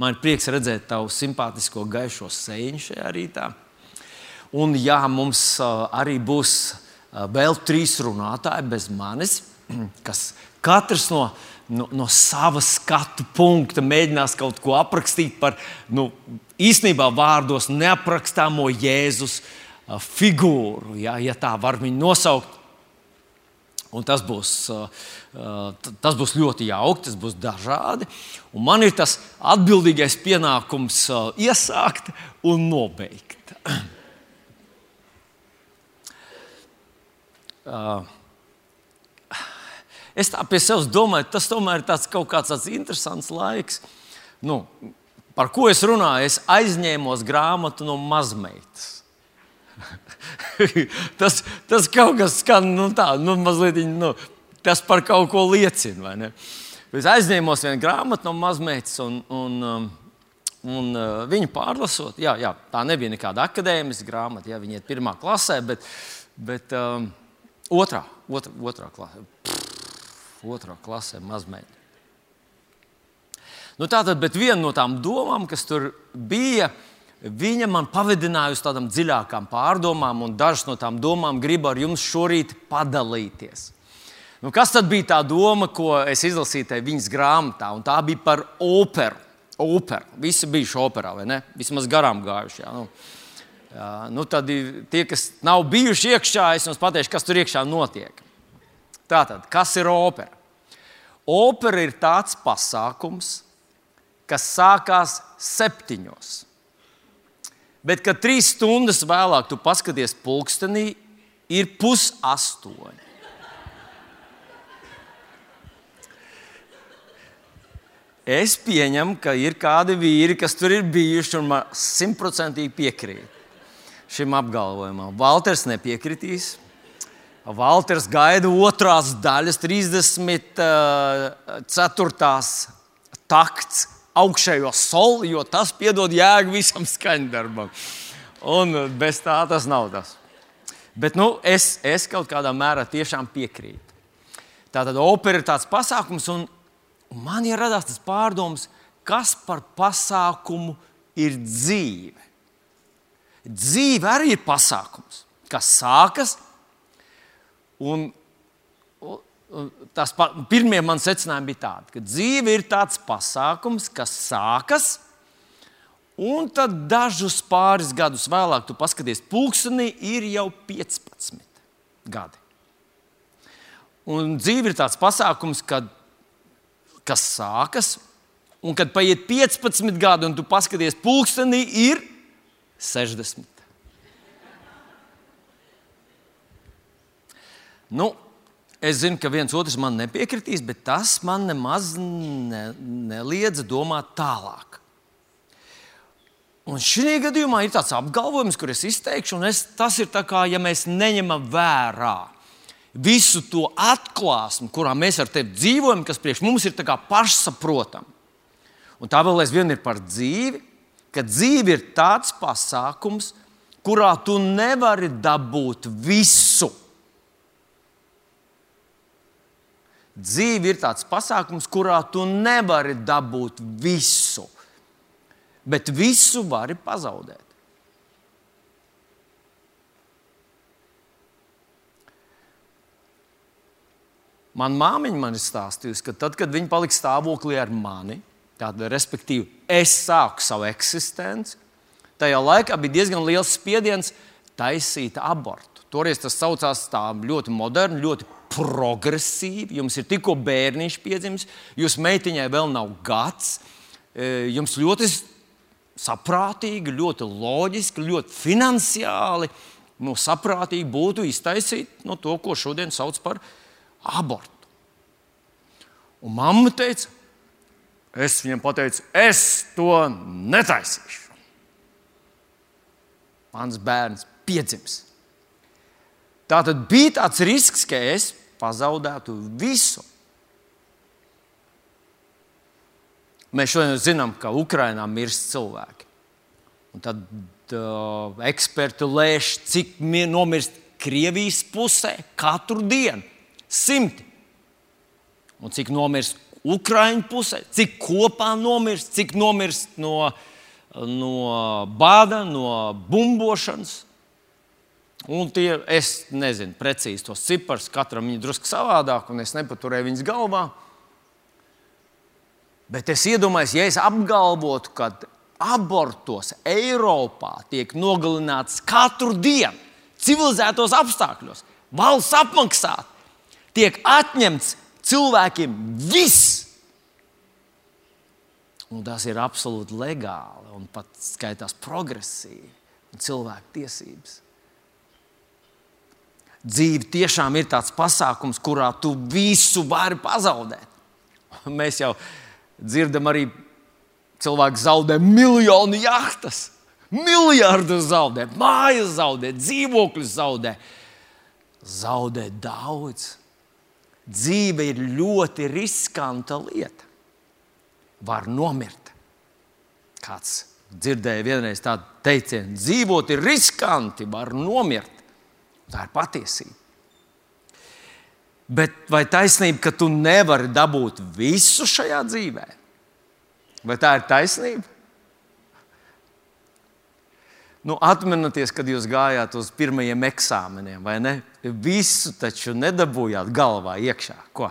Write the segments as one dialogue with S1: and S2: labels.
S1: Man ir prieks redzēt tavu simpātisko gaišo sēņu šajā rītā. Un jā, mums uh, arī būs uh, vēl trīs runātāji bez manis, kas katrs no, no, no sava skatu punkta mēģinās kaut ko aprakstīt par nu, īstenībā vārdos neaprakstāmo Jēzus uh, figūru, ja, ja tā var viņu nosaukt. Un tas būs, tas būs ļoti jauki, tas būs dažādi. Un man ir tas atbildīgais pienākums iesākt un nobeigt. Es tā pie sevis domāju, tas tomēr ir tāds kaut kāds tāds interesants laiks. Nu, par ko es runāju? Es aizņēmos grāmatu no mazmeitas. tas, tas kaut kas skan nu, tā, nu, mazliet, nu, tas par kaut ko liecina. Es aizņēmos vienu grāmatu no mazmeitas, un, un, um, un uh, viņu pārlasot, jā, jā, tā nebija nekāda akadēmiska grāmata, jā, viņa ir pirmā klasē, bet, bet um, otrā, otrā, otrā klasē. Pff, otrā klasē mazmeita. Nu, tātad, viena no tām domām, kas tur bija, ir viņa man pavadināja uz tādām dziļākām pārdomām, un dažas no tām domām gribu ar jums šorīt padalīties. Nu, kas tad bija tā doma, ko es izlasīju tajā viņas grāmatā? Un tā bija par operu. Opera. Visi bijuši operā, vai ne? Vismaz garām gājuši. Jā, nu. Jā, nu tad tie, kas nav bijuši iekšā, es jums pateikšu, kas tur iekšā notiek. Tātad, kas ir opera? Opera ir tāds pasākums, kas sākās septiņos Bet, kad trīs stundas vēlāk tu paskaties pulkstenī, ir pusastoņi. Es pieņemu, ka ir kādi vīri, kas tur ir bijuši un man simtprocentīgi piekrīt šim apgalvojumam. Valters nepiekritīs. Valters gaida otrās daļas, 34. takts augšējo soli, jo tas piedod jēgu visam skaņdarbam. Un bez tā tas nav tas. Bet nu, es, es kaut kādā mērā tiešām piekrītu. Tātad opera ir tāds pasākums, un man ir radās tas pārdoms, kas par pasākumu ir dzīve. Dzīve arī ir pasākums, kas sākas un tās pirmie man secinājumi bija tādi, ka dzīve ir tāds pasākums, kas sākas, un tad dažus pāris gadus vēlāk, tu paskaties, pulkstenī ir jau 15 gadi. Un dzīve ir tāds pasākums, kad, kas sākas, un kad paiet 15 gadi, un tu paskaties, pulkstenī ir 60. Nu, Es zinu, ka viens otrs man nepiekritīs, bet tas man nemaz ne, neliedza domāt tālāk. Un šī gadījumā ir tāds apgalvojums, kur es izteikšu, un es, tas ir kā, ja mēs neņemam vērā visu to atklāsmi, kurā mēs ar tevi dzīvojam, kas priekš mums ir pašsaprotama. Un tā vēl aizvien ir par dzīvi, ka dzīve ir tāds pasākums, kurā tu nevari dabūt visu Dzīve ir tāds pasākums, kurā tu nevari dabūt visu, bet visu vari pazaudēt. Manā māmiņa man ir stāstījusi, ka tad, kad viņa palika stāvoklī ar mani, tātad, respektīvi, es sāku savu eksistenci, tajā laikā bija diezgan liels spiediens taisīt abortu. Toreiz tas saucās tā ļoti moderni, ļoti progresīvi, jums ir tikko bērniņš piedzimis, jūsu meitiņai vēl nav gads, e, jums ļoti saprātīgi, ļoti loģiski, ļoti finansiāli nu, saprātīgi būtu iztaisīt no to, ko šodien sauc par abortu. Un mamma teica, es viņam pateicu, es to netaisīšu. Mans bērns piedzims. Tā tad bija tāds risks, ka es pazaudētu visu. Mēs šodien zinām, ka Ukrainā mirst cilvēki. Un tad uh, eksperti lēš, cik nomirst Krievijas pusē katru dienu - simti. Un cik nomirst Ukraiņu pusē, cik kopā nomirst, cik nomirst no, no bāda, no bumbošanas. Un tie, es nezinu precīzi tos ciparus, katram ir drusku savādāk, un es nepaturēju viņas galvā. Bet es iedomājos, ja es apgalvotu, ka abortos Eiropā tiek nogalināts katru dienu, civilizētos apstākļos, valsts apmaksāt, tiek atņemts cilvēkiem viss. Un tas ir absolūti legāli un pat skaitās progresīvi un cilvēku tiesības. Dzīve tiešām ir tāds pasākums, kurā tu visu vari pazaudēt. Mēs jau dzirdam, arī cilvēki zaudē miljonu jahtas, miljardus zaudē, mājas zaudē, dzīvokļus zaudē. Zaudē daudz. Dzīve ir ļoti riskanta lieta. Var nomirt. Kāds dzirdēja vienreiz tādu teicienu, dzīvot ir riskanti, var nomirt. Tā ir patiesība. Bet vai taisnība, ka tu nevari dabūt visu šajā dzīvē? Vai tā ir taisnība? Nu, atcerieties, kad jūs gājāt uz pirmajiem eksāmeniem, vai ne? Visu taču nedabūjāt galvā iekšā. Ko?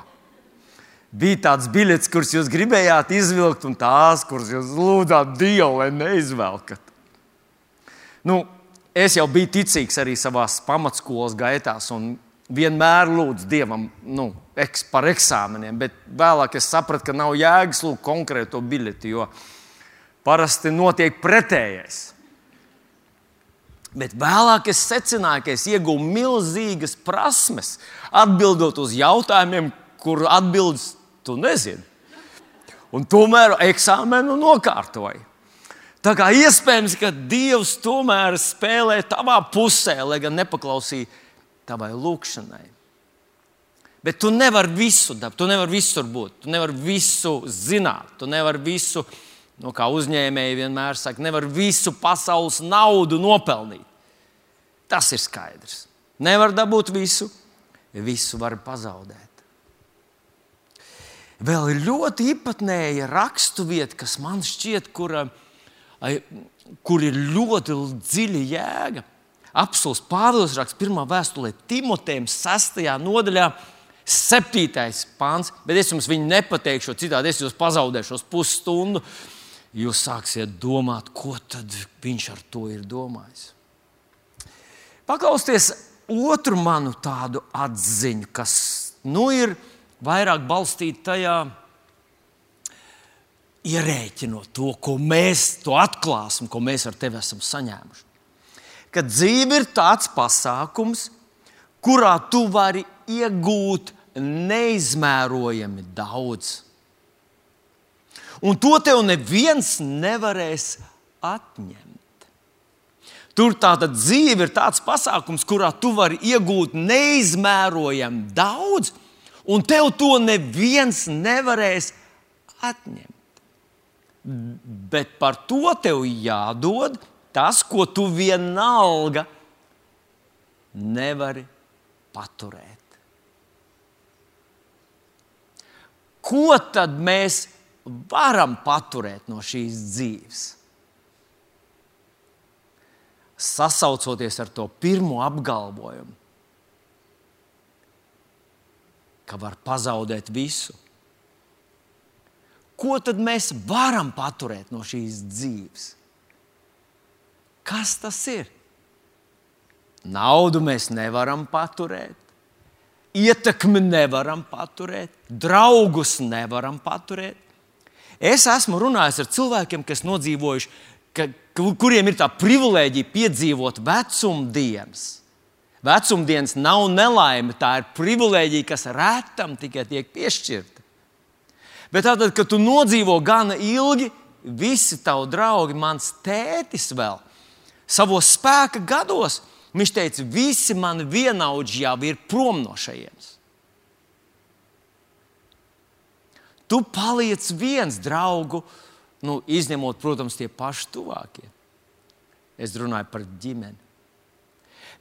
S1: Bija tāds biļets, kurus jūs gribējāt izvilkt, un tās, kuras jūs lūdzāt Dievu, lai neizvelkat. Nu, es jau biju ticīgs arī savā pamatskolas gaitās, un vienmēr lūdzu Dievam nu, eks, par eksāmeniem, bet vēlāk es sapratu, ka nav jēgas lūgt konkrēto biļeti, jo parasti notiek pretējais. Bet vēlāk es secināju, ka es iegūstu milzīgas prasmes, atbildot uz jautājumiem, kur atbildes tu nezini. Un tomēr eksāmenu nokārtoju. Tā kā iespējams, ka Dievs tomēr spēlē tavā pusē, lai gan nepaklausīja tavai lūkšanai. Bet tu nevari visu dabūt, tu nevari visur būt, tu nevari visu zināt, tu nevari visu, nu, kā uzņēmēji vienmēr saka, nevar visu pasaules naudu nopelnīt. Tas ir skaidrs. Nevar dabūt visu, visu var pazaudēt. Vēl ir ļoti īpatnēja raksturvieta, kas man šķiet, kura ir kur ir ļoti dziļa jēga. Apsolus Pāvils raksta pirmā vēstulē Timotejam, 6. nodaļā, 7. pāns, bet es jums viņu nepateikšu, citādi es jūs pazaudēšu pusstundu. Jūs sāksiet domāt, ko tad viņš ar to ir domājis. Paklausieties otru manu tādu atziņu, kas nu, ir vairāk balstīta tajā, ierēķinot to, ko mēs, to atklāsmi, ko mēs ar tevi esam saņēmuši. Ka dzīve ir tāds pasākums, kurā tu vari iegūt neizmērojami daudz. Un to tev neviens nevarēs atņemt. Tur tāda dzīve ir tāds pasākums, kurā tu vari iegūt neizmērojami daudz, un tev to neviens nevarēs atņemt. Bet par to tev jādod tas, ko tu vienalga nevari paturēt. Ko tad mēs varam paturēt no šīs dzīves? Sasaucoties ar to pirmo apgalvojumu, ka var pazaudēt visu ko tad mēs varam paturēt no šīs dzīves? Kas tas ir? Naudu mēs nevaram paturēt, ietekmi nevaram paturēt, draugus nevaram paturēt. Es esmu runājis ar cilvēkiem, kas nodzīvojuši, ka, kuriem ir tā privilēģija piedzīvot vecumdienas. Vecumdienas nav nelaime, tā ir privilēģija, kas retam tikai tiek piešķirta. Bet tad, kad tu nodzīvo gana ilgi, visi tavi draugi, mans tētis vēl savos spēka gados, viņš teica, visi mani vienaudži jau ir prom no šejienes. Tu paliec viens draugu, nu, izņemot, protams, tie paši tuvākie. Es runāju par ģimeni.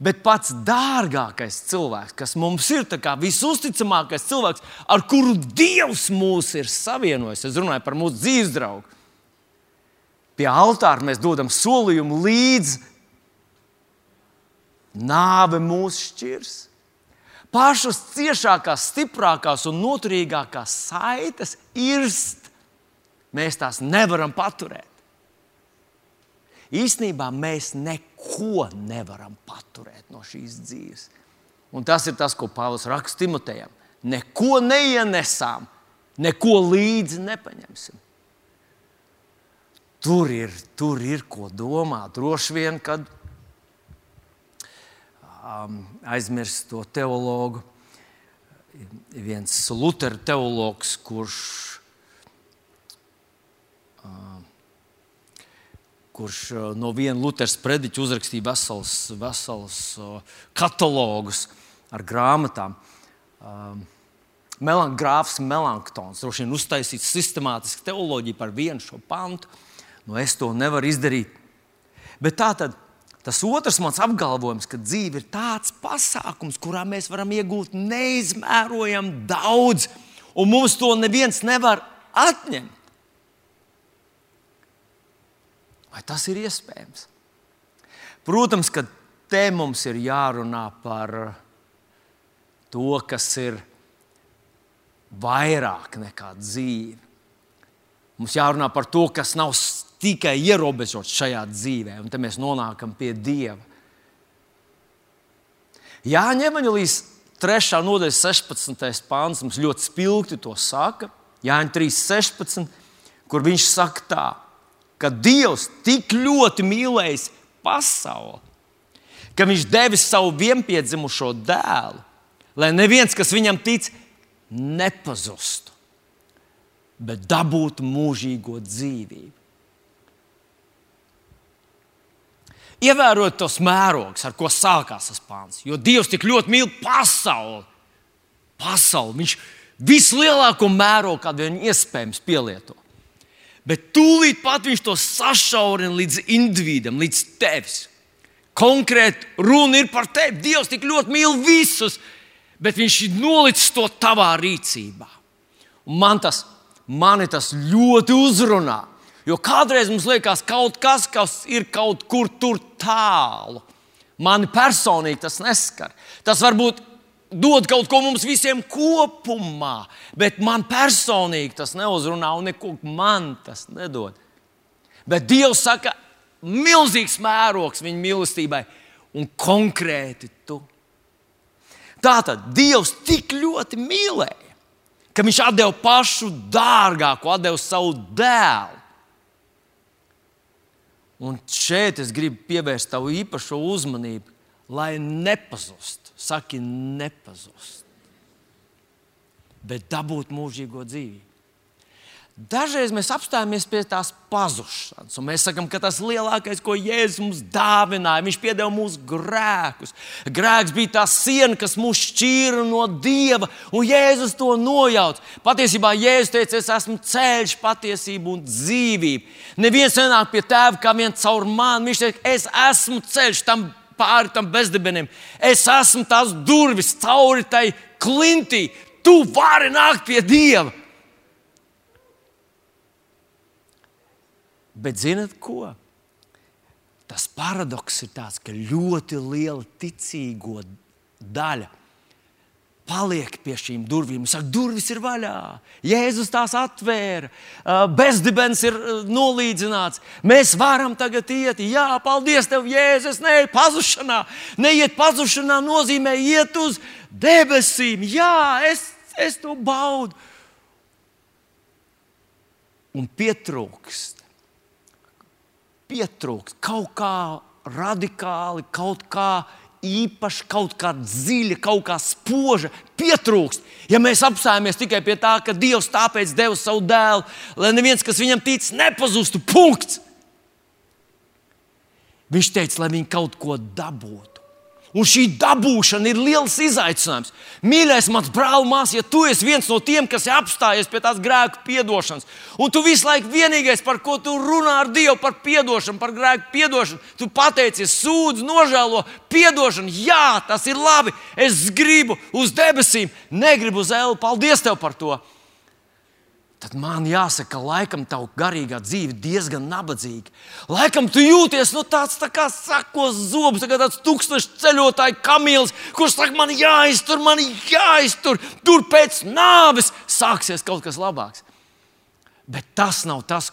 S1: Bet pats dārgākais cilvēks, kas mums ir visusticamākais cilvēks, ar kuru Dievs mūs ir savienojis, es runāju par mūsu dzīves draugu. Pie altāra mēs dodam solījumu līdzi. Nāve mūs šķirs. Pašas ciešākās, stiprākās un noturīgākās saites irst. Mēs tās nevaram paturēt. Īsnībā mēs neko nevaram paturēt no šīs dzīves. Un tas ir tas, ko Pāvils raksta Timotejam. Neko neienesām, neko līdzi nepaņemsim. Tur ir, tur ir ko domāt. Droši vien, kad um, aizmirst to teologu, viens Lutera teologs, kurš kurš eh, no viena Lutheras prediķa uzrakstīja vesels, vesels eh, katalogus ar grāmatām. Um, Melan, grāfs Melanktons droši vien uztaisīts sistemātiski teoloģiju par vienu šo pantu. Nu, es to nevaru izdarīt. Bet tā tad tas otrs mans apgalvojums, ka dzīve ir tāds pasākums, kurā mēs varam iegūt neizmērojami daudz, un mums to neviens nevar atņemt. Vai tas ir iespējams? Protams, ka te mums ir jārunā par to, kas ir vairāk nekā dzīve. Mums jārunā par to, kas nav tikai ierobežots šajā dzīvē, un te mēs nonākam pie Dieva. Jāņem Evangelijas 3. nodaļa, 16. pāns mums ļoti spilgti to saka. Jāņem 3.16, kur viņš saka tā ka Dievs tik ļoti mīlējis pasauli, ka Viņš devis savu vienpiedzimušo dēlu, lai neviens, kas viņam tic, nepazustu, bet dabūtu mūžīgo dzīvību. Ievērojot tos mērogus, ar ko sākās tas pāns, jo Dievs tik ļoti mīl pasauli. pasauli. Viņš vislielāko mērogu, kādu vien iespējams pielieto. Bet tūlīt pat viņš to sašaurina līdz individam, līdz tevis. Konkrēti runa ir par tevi. Dievs tik ļoti mīl visus, bet viņš ir nolicis to tavā rīcībā. Un man tas, mani tas ļoti uzrunā. Jo kādreiz mums liekas, ka kaut kas, kas ir kaut kur tur tālu, mani personīgi tas neskar. Tas varbūt dod kaut ko mums visiem kopumā, bet man personīgi tas neuzrunā un neko man tas nedod. Bet Dievs saka, milzīgs mērogs viņa mīlestībai un konkrēti tu. Tātad Dievs tik ļoti mīlēja, ka viņš deva pašu dārgāko, deva savu dēlu. Un šeit es gribu pievērst tavu īpašo uzmanību, lai nepazustu saki, nepazust, bet dabūt mūžīgo dzīvību. Dažreiz mēs apstājamies pie tās pazušanas, un mēs sakām, ka tas lielākais, ko Jēzus mums dāvināja, viņš piedeva mūsu grēkus. Grēks bija tā siena, kas mūs šķīra no Dieva, un Jēzus to nojauc. Patiesībā Jēzus teica, es esmu ceļš, patiesība un dzīvība. Neviens nenāk pie tēva kā viens caur mani. Viņš teica, es esmu ceļš tam pāri tam bezdibenim. Es esmu tās durvis cauri tai klintī. Tu vari nākt pie Dieva. Bet zinat ko? Tas paradoks ir tāds, ka ļoti liela ticīgo daļa paliek pie šīm durvīm. Saka, durvis ir vaļā, Jēzus tās atvēra, bezdibens ir nolīdzināts. Mēs varam tagad iet, jā, paldies tev, Jēzus. Nē, pazušanā. Neiet pazušanā nozīmē iet uz debesīm. Jā, es, es to baudu. Un pietrūkst, pietrūkst kaut kā radikāli, kaut kā īpaša, kaut kāda dziļa, kaut kā spoža pietrūkst. Ja mēs apstājamies tikai pie tā, ka Dievs tāpēc deva savu dēlu, lai neviens, kas viņam tic, nepazustu. Punkts! Viņš teica, lai viņi kaut ko dabūtu. Un šī dabūšana ir liels izaicinājums. Mīļais, mans brāl, māsas, ja tu esi viens no tiem, kas ir apstājies pie tās grēku piedošanas, un tu visu laiku vienīgais, par ko tu runā ar Dievu, par atdošanu, par grēku piedošanu, tu pateicies, sūdz, nožēlo, piedošanu. Jā, tas ir labi. Es gribu uz debesīm, negribu uz elu. Paldies tev par to! Tad man jāsaka, ka laikam tava garīgā dzīve diezgan nabadzīga. Laikam tu jūties nu, tāds tā kā sakos zobs, kā tāds tūkstošu ceļotāju kamīlis, kurš saka, man jāiztur, man jāiztur, tur pēc nāves sāksies kaut kas labāks. Bet tas nav tas,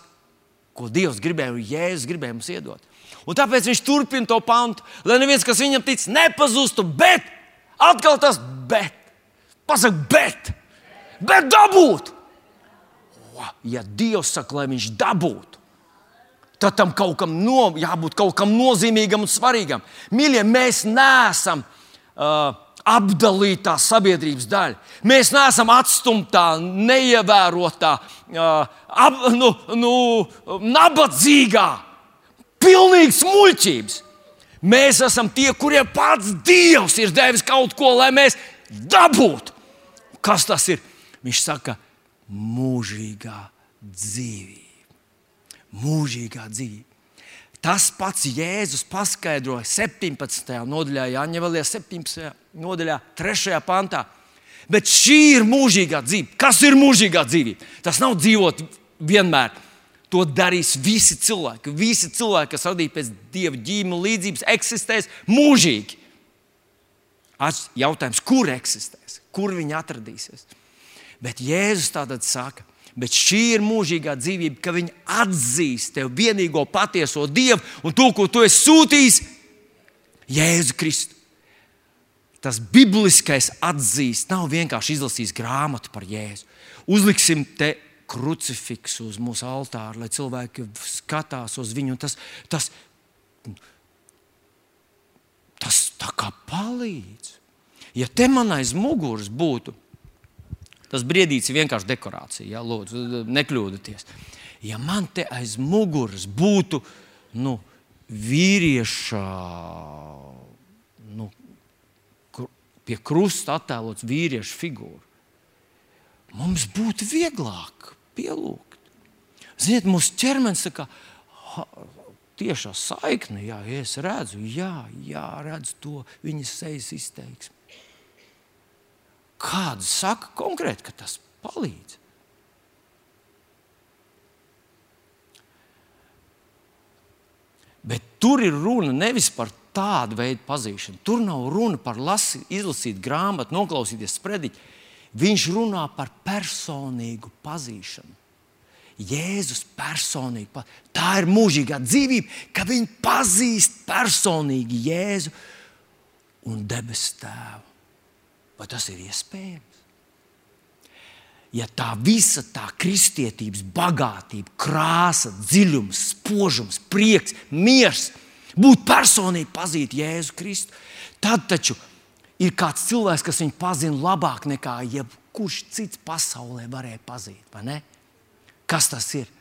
S1: ko Dievs gribēja un Jēzus gribēja mums iedot. Un tāpēc viņš turpina to pantu, lai neviens, kas viņam tic, nepazustu, bet atkal tas bet. Pasaka, bet, bet dabūt! Ja Dievs saka, lai viņš dabūtu, tad tam kaut kam no, jābūt kaut kam nozīmīgam un svarīgam. Mīļie, mēs neesam uh, apdalītā sabiedrības daļa. Mēs neesam atstumtā, neievērotā, uh, ap, nu, nu, nabadzīgā, pilnīgas muļķības. Mēs esam tie, kuriem pats Dievs ir devis kaut ko, lai mēs dabūtu. Kas tas ir? Viņš saka, mūžīgā dzīvība. Mūžīgā dzīvība. Tas pats Jēzus paskaidroja 17. nodaļā, Jāņa Valē, 17. nodaļā, 3. pantā. Bet šī ir mūžīgā dzīve. Kas ir mūžīgā dzīvība? Tas nav dzīvot vienmēr. To darīs visi cilvēki. Visi cilvēki, kas radīti pēc dieva ģīmija līdzības, eksistēs mūžīgi. Jautājums, kur eksistēs, kur viņi atradīsies? Bet Jēzus tātad saka, bet šī ir mūžīgā dzīvība, ka viņi atzīst tevi vienīgo patieso Dievu un to, ko tu esi sūtījis, Jēzu Kristu. Tas bibliskais atzīst, nav vienkārši izlasījis grāmatu par Jēzu. Uzliksim te krucifiksu uz mūsu altāra, lai cilvēki skatās uz viņu. Tas, tas, tas tā kā palīdz. Ja te man aiz muguras būtu Tas briedīts ir vienkārši dekorācija. Ja, lūdzu, nekļūdieties. Ja man te aiz muguras būtu nu, vīrieša nu, pie krusta attēlots vīrieša figūra, mums būtu vieglāk pielūgt. Ziniet, mūsu ķermenis saka, tiešā saikne, jā, es redzu, jā, jā redzu to viņa sejas izteiksmi. Kāds saka konkrēti, ka tas palīdz? Bet tur ir runa nevis par tādu veidu pazīšanu. Tur nav runa par lasi, izlasīt grāmatu, noklausīties sprediķi. Viņš runā par personīgu pazīšanu. Jēzus personīgi. Tā ir mūžīgā dzīvība, ka viņi pazīst personīgi Jēzu un debesu Tēvu. Vai tas ir iespējams? Ja tā visa tā kristietības bagātība, krāsa, dziļums, spožums, prieks, miers būtu personīgi pazīt Jēzu Kristu, tad taču ir kāds cilvēks, kas viņu pazina labāk nekā jebkurš cits pasaulē varēja pazīt. Kas tas ir?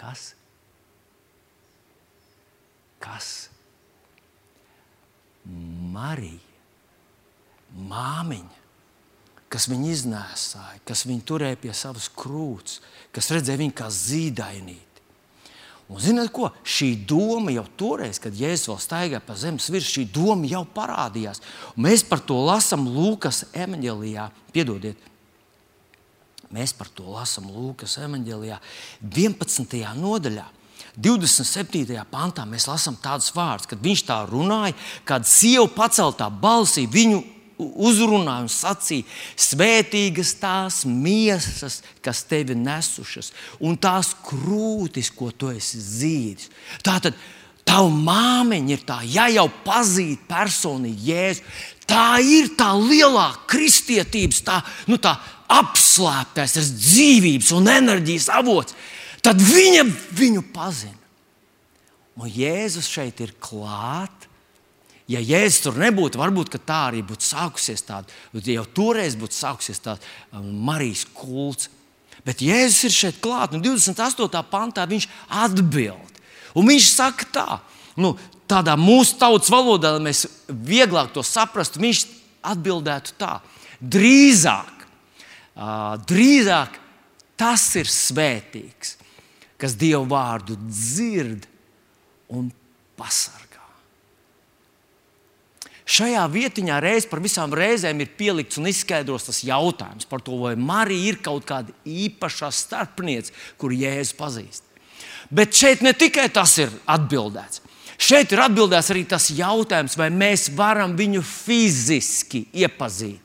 S1: Kas? Kas? Marija māmiņa, kas viņu iznēsāja, kas viņu turēja pie savas krūts, kas redzēja viņu kā zīdainīti. Un zināt, ko? Šī doma jau toreiz, kad Jēzus vēl staigāja pa zemes virsmu, šī doma jau parādījās. Un mēs par to lasām Lūkas evanģēlijā. Piedodiet, mēs par to lasām Lūkas evanģēlijā 11. nodaļā. 27. pantā mēs lasām tādus vārdus, kad viņš tā runāja, kad sieva paceltā balsī viņu uzrunāja un sacīja: Svētīgas tās miesas, kas tevi nesušas, un tās krūtis, ko tu esi zīdis. Tātad tava māmiņa ir tā, ja jau pazīst personīgi Jēzu, tā ir tā lielā kristietības, tā, nu, tā apslēptais dzīvības un enerģijas avots. Tad viņa viņu pazina. Un Jēzus šeit ir klāts Ja Jēzus tur nebūtu, varbūt tā arī būtu sākusies tāda, jau toreiz būtu sākusies tāda um, Marijas kults. Bet Jēzus ir šeit klāts, un 28. pantā viņš atbild. Un viņš saka tā, nu, tādā mūsu tautas valodā, lai mēs vieglāk to saprastu, viņš atbildētu tā: drīzāk, drīzāk tas ir svētīgs, kas Dievu vārdu dzird un pasargā. Šajā vietiņā reiz par visām reizēm ir pielikts un izskaidrots tas jautājums par to, vai Marija ir kaut kāda īpaša starpniece, kuru Jēzus pazīst. Bet šeit ne tikai tas ir atbildēts. Šeit ir atbildēts arī tas jautājums, vai mēs varam viņu fiziski iepazīt.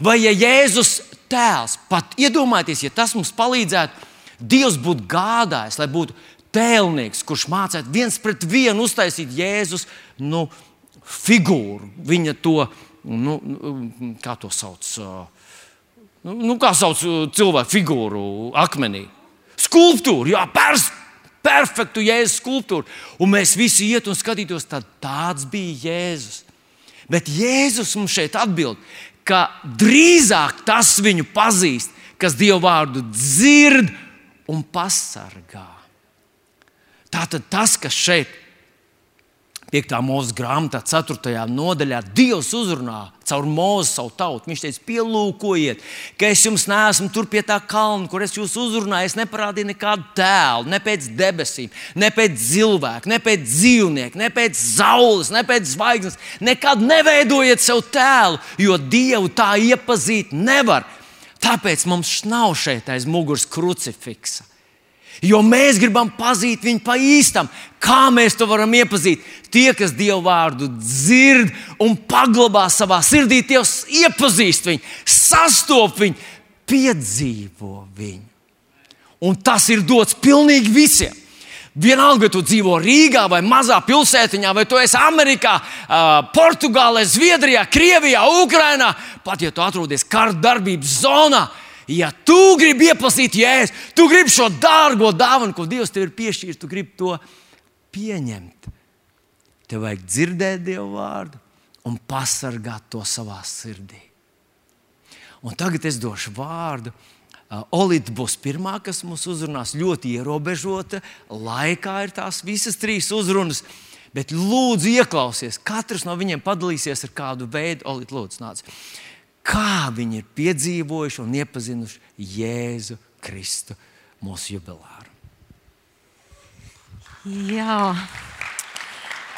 S1: Vai ja Jēzus tēls, pat iedomājieties, ja tas mums palīdzētu, Dievs būtu gādājis, lai būtu tēlnieks, kurš mācītu viens pret vienu uztaisīt Jēzus nu, figūru, viņa to, nu, kā to sauc, nu, nu kā sauc cilvēku figūru akmenī. Skulptūra, jā, pers, perfektu Jēzus skulptūru. Un mēs visi iet un skatītos, tad tāds bija Jēzus. Bet Jēzus mums šeit atbild, ka drīzāk tas viņu pazīst, kas Dievu vārdu dzird un pasargā. Tātad tas, kas šeit 5. mūža grāmatā, 4. nodaļā, Dievs uzrunā caur mūzu savu tautu. Viņš teica, pielūkojiet, ka es jums neesmu tur pie tā kalna, kur es jūs uzrunāju. Es neparādīju nekādu tēlu, ne pēc debesīm, ne pēc cilvēka, ne pēc dzīvnieka, ne pēc saules, ne pēc zvaigznes. Nekad neveidojiet sev tēlu, jo Dievu tā iepazīt nevar. Tāpēc mums nav šeit aiz muguras krucifiksa. Jo mēs gribam pazīt viņu pa īstam. Kā mēs to varam iepazīt? Tie, kas Dievu vārdu dzird un paglabā savā sirdī, tie iepazīst viņu, sastop viņu, piedzīvo viņu. Un tas ir dots pilnīgi visiem. Vienalga, vai tu dzīvo Rīgā, vai mazā pilsētiņā, vai tu esi Amerikā, Portugālē, Zviedrijā, Krievijā, Ukrajinā, pat ja tu atrodies kara darbības zonā, Ja tu gribi iepazīt jēzu, tu gribi šo dārgo dāvanu, ko Dievs tev ir piešķīris, tu gribi to pieņemt. Tev vajag dzirdēt Dievu vārdu un pasargāt to savā sirdī. Un tagad es došu vārdu. Olīte būs pirmā, kas mums uzrunās ļoti ierobežota. Laikā ir tās visas trīs uzrunas. Bet lūdzu, ieklausies. Katrs no viņiem padalīsies ar kādu veidu. Olīte, lūdzu, nāc kā viņi ir piedzīvojuši un iepazinuši Jēzu Kristu, mūsu jubilāru.
S2: Jā.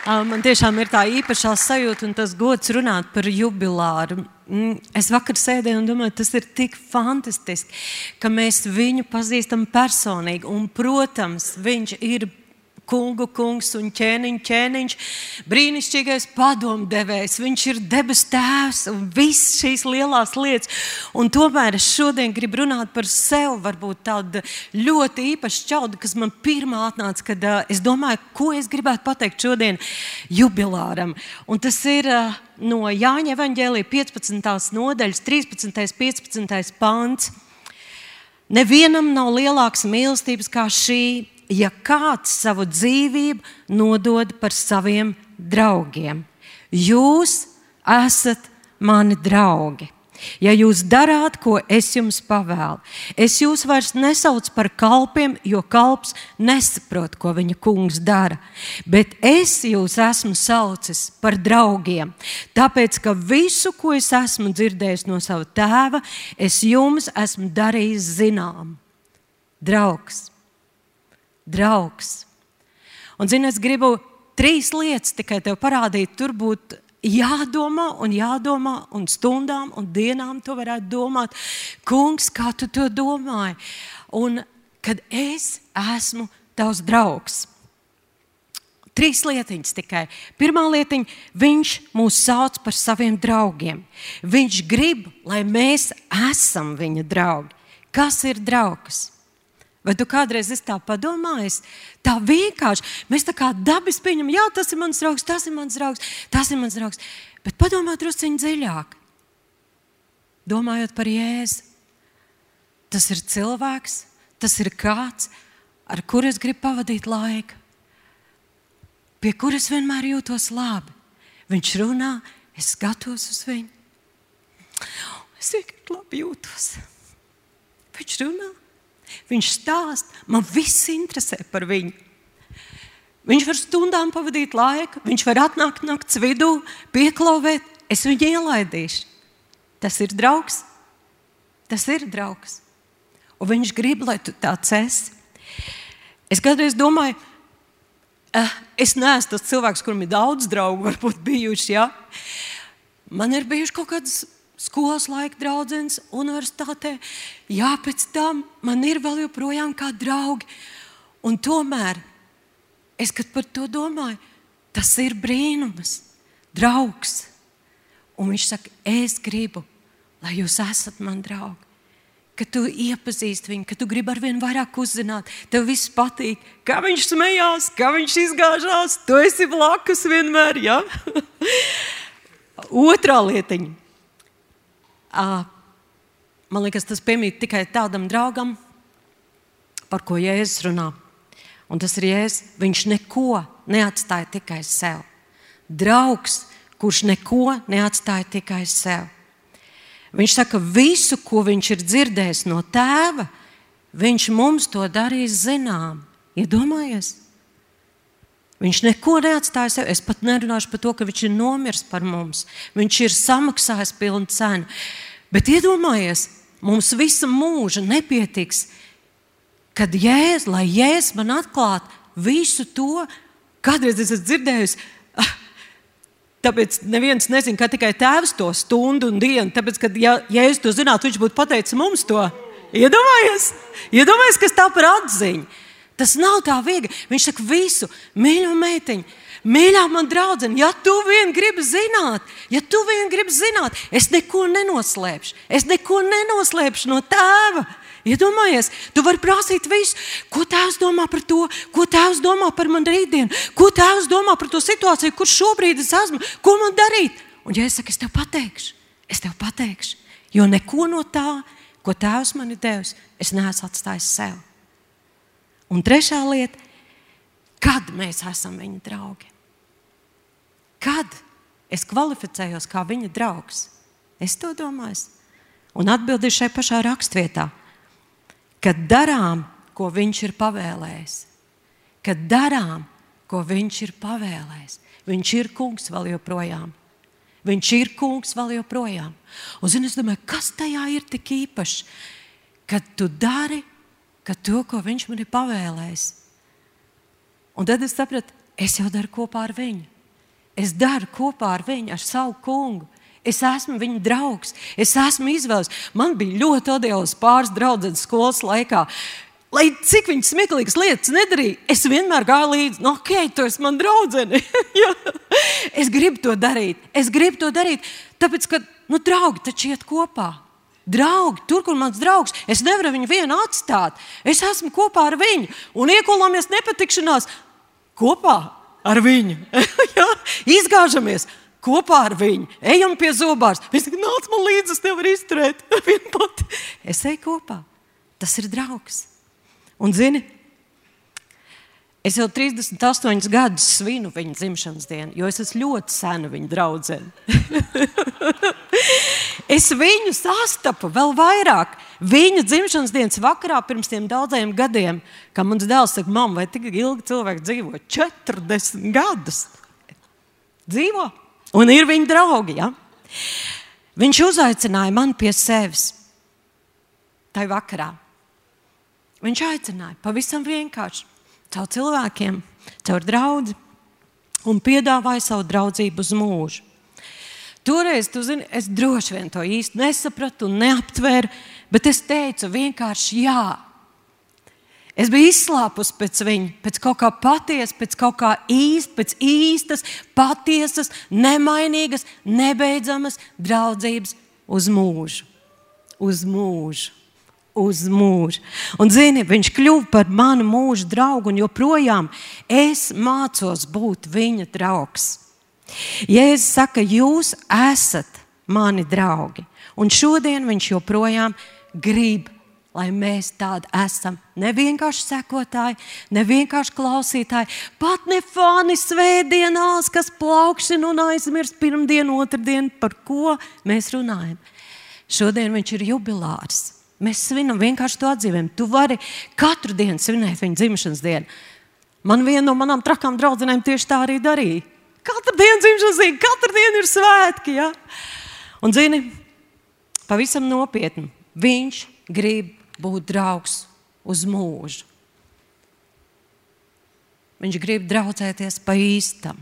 S2: Man tiešām ir tā īpašā sajūta un tas gods runāt par jubilāru. Mm, es vakar sēdēju un domāju, tas ir tik fantastiski, ka mēs viņu pazīstam personīgi. Un, protams, viņš ir kungu kungs un ķēniņš, ķēniņš, brīnišķīgais padomdevējs. Viņš ir debesu tēvs un visas šīs lielās lietas. Un tomēr es šodien gribu runāt par sevi, varbūt tādu ļoti īpašu čaudu, kas man pirmā atnāca, kad uh, es domāju, ko es gribētu pateikt šodien jubilāram. Un tas ir uh, no Jāņa Evangelija 15. nodaļas 13. un 15. pāns. Nevienam nav lielākas mīlestības kā šī, ja kāds savu dzīvību nodod par saviem draugiem. Jūs esat mani draugi. Ja jūs darāt, ko es jums pavēlu, es jūs vairs nesaucu par kalpiem, jo kalps nesaprot, ko viņa kungs dara. Bet es jūs esmu saucis par draugiem, tāpēc ka visu, ko es esmu dzirdējis no sava tēva, es jums esmu darījis zinām. Draugs, draugs. Un, zini, es gribu trīs lietas tikai tev parādīt. Tur būtu jādomā un jādomā, un stundām un dienām to varētu domāt. Kungs, kā tu to domāji? Un kad es esmu tavs draugs. Trīs lietiņas tikai. Pirmā lietiņa, viņš mūs sauc par saviem draugiem. Viņš grib, lai mēs esam viņa draugi. Kas ir draugs? Vai tu kādreiz esi tā padomājis? Tā vienkārši mēs tā kā dabis pieņemam, jā, tas ir mans draugs, tas ir mans draugs, tas ir mans draugs. Bet padomā drusciņi dziļāk. Domājot par Jēzu, tas ir cilvēks, tas ir kāds, ar kuru es gribu pavadīt laiku, pie kuras vienmēr jūtos labi. Viņš runā, es skatos uz viņu. Es vienkārši labi jūtos. Viņš runā. Viņš stāsta, man viss interesē par viņu. Viņš var stundām pavadīt laiku, viņš var atnākt naktas vidū, pieklauvēt. Es viņu ielaidīšu. Tas ir draugs. Tas ir draugs. Un viņš grib, lai tu tāds esi. Es kādreiz domāju, eh, es neesmu tas cilvēks, kuram ir daudz draugu, varbūt bijuši. Ja? Man ir bijuši kaut kādas skolas laika draudzenes, universitātē. Jā, pēc tam man ir vēl joprojām kā draugi. Un tomēr es, par to domāju, tas ir brīnums, draugs. Un viņš saka, es gribu, lai jūs esat man draugi. Kad tu iepazīsti viņu, kad tu gribi ar vien vairāk uzzināt, tev viss patīk, kā viņš smējās, kā viņš izgāžās. Tu esi blakus vienmēr. Ja? Otra lietiņa. Man liekas, tas piemīt tikai tādam draugam, par ko Jēzus runā. Un tas ir Jēzus. Viņš neko neatstāja tikai sev. Draugs, kurš neko neatstāja tikai sev. Viņš saka, visu, ko viņš ir dzirdējis no tēva, viņš mums to darīs zinām. Iedomājies! Viņš neko neatstāja sev. Es pat nerunāšu par to, ka viņš ir nomiris par mums. Viņš ir samaksājis pilnu cenu. Bet iedomājies, mums visa mūža nepietiks, kad jēzus, lai jēzus man atklātu visu to, kādreiz es esmu dzirdējusi. Ah, Tāpēc neviens nezina, kā tikai tēvs to stundu un dienu. Tāpēc, kad ja, ja es to zinātu, viņš būtu pateicis mums to. Iedomājies, Iedomājies kas tā par atziņu. Tas nav tā viegli. Viņš saka, visu, mīļo meitiņu, mīļā man draudzene, ja tu vien gribi zināt, ja tu vien gribi zināt, es neko nenoslēpšu. Es neko nenoslēpšu no tēva. Iedomājies, tu vari prasīt visu, ko tēvs domā par to, ko tēvs domā par mani rītdienu, ko tēvs domā par to situāciju, kur šobrīd es esmu, ko man darīt. Un, ja es saku, es tev pateikšu, es tev pateikšu, jo neko no tā, ko tēvs man ir devis, es neesmu atstājis sev. Un trešā lieta, kad mēs esam viņa draugi? Kad es kvalificējos kā viņa draugs? Es to domāju. Un atbildēšu šai pašā rakstvietā kad darām, ko Viņš ir pavēlējis. Kad darām, ko Viņš ir pavēlējis. Viņš ir kungs vēl joprojām. Viņš ir kungs vēl joprojām. Un, zini, es domāju, kas tajā ir tik īpašs, kad tu dari kad to, ko viņš man ir pavēlējis. Un tad es sapratu, es jau daru kopā ar viņu. Es daru kopā ar viņu, ar savu kungu. Es esmu viņa draugs, es esmu izvēlējies. Man bija ļoti odēlis pāris draugs skolas laikā. Lai cik viņš smieklīgas lietas nedarīja, es vienmēr gāju līdzi. No, nu, ok, tu esi man draudzene. es gribu to darīt. Es gribu to darīt, tāpēc, ka nu, draugi taču iet kopā. Draugi, tur, kur mans draugs, es nevaru viņu vienu atstāt. Es esmu kopā ar viņu un iekolāmies nepatikšanās kopā ar viņu. ja? Izgāžamies kopā ar viņu, ejam pie zobārs. Viņš saka, nāc man līdzi, es nevaru izturēt. es eju kopā. Tas ir draugs. Un zini, es jau 38 gadus svinu viņa dzimšanas dienu, jo es esmu ļoti sena viņa draudzene. es viņu sastapu vēl vairāk. Viņa dzimšanas dienas vakarā pirms tiem daudziem gadiem, kad mans dēls saka, mamma, vai tik ilgi cilvēki dzīvo? 40 gadus. Dzīvo un ir viņa draugi. Ja? Viņš uzaicināja mani pie sevis tajā vakarā. Viņš aicināja pavisam vienkārši caur cilvēkiem, caur draugu un piedāvāja savu draudzību uz mūžu. Toreiz, tu zini, es droši vien to īsti nesapratu un neaptvēru, bet es teicu vienkārši jā. Es biju izslāpusi pēc viņa, pēc kaut kā patiesa, pēc kaut kā īsta, pēc īstas, patiesas, nemainīgas, nebeidzamas draudzības uz mūžu. Uz mūžu. Uz mūžu. Un, zini, viņš kļuva par manu mūža draugu, un joprojām es mācos būt viņa draugs. Jēzus saka, jūs esat mani draugi. Un šodien viņš joprojām grib, lai mēs tādi esam. Ne vienkārši sekotāji, ne vienkārši klausītāji, pat ne fani svētdienās, kas plaukšana un aizmirst pirmdienu, otrdienu, par ko mēs runājam. Šodien viņš ir jubilārs. Mēs svinam vienkārši to atzīmēm. Tu vari katru dienu svinēt viņa dzimšanas dienu. Man viena no manām trakām draudzenēm tieši tā arī darīja. Katru dienu dzimšanas diena, katru dienu ir svētki. Ja? Un, zini, pavisam nopietni, viņš grib būt draugs uz mūžu. Viņš grib draudzēties pa īstam.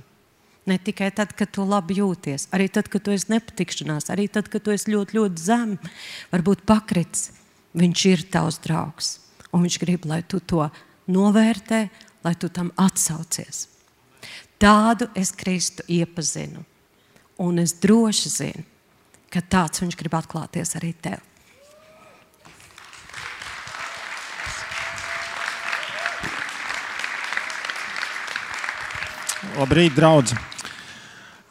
S2: Ne tikai tad, kad tu labi jūties, arī tad, kad tu esi nepatikšanās, arī tad, kad tu esi ļoti, ļoti zem, varbūt pakritis. Viņš ir tavs draugs. Un viņš grib, lai tu to novērtē, lai tu tam atsaucies. Tādu es Kristu iepazinu. Un es droši zinu, ka tāds viņš grib atklāties arī tev.
S3: Labrīt, draugi!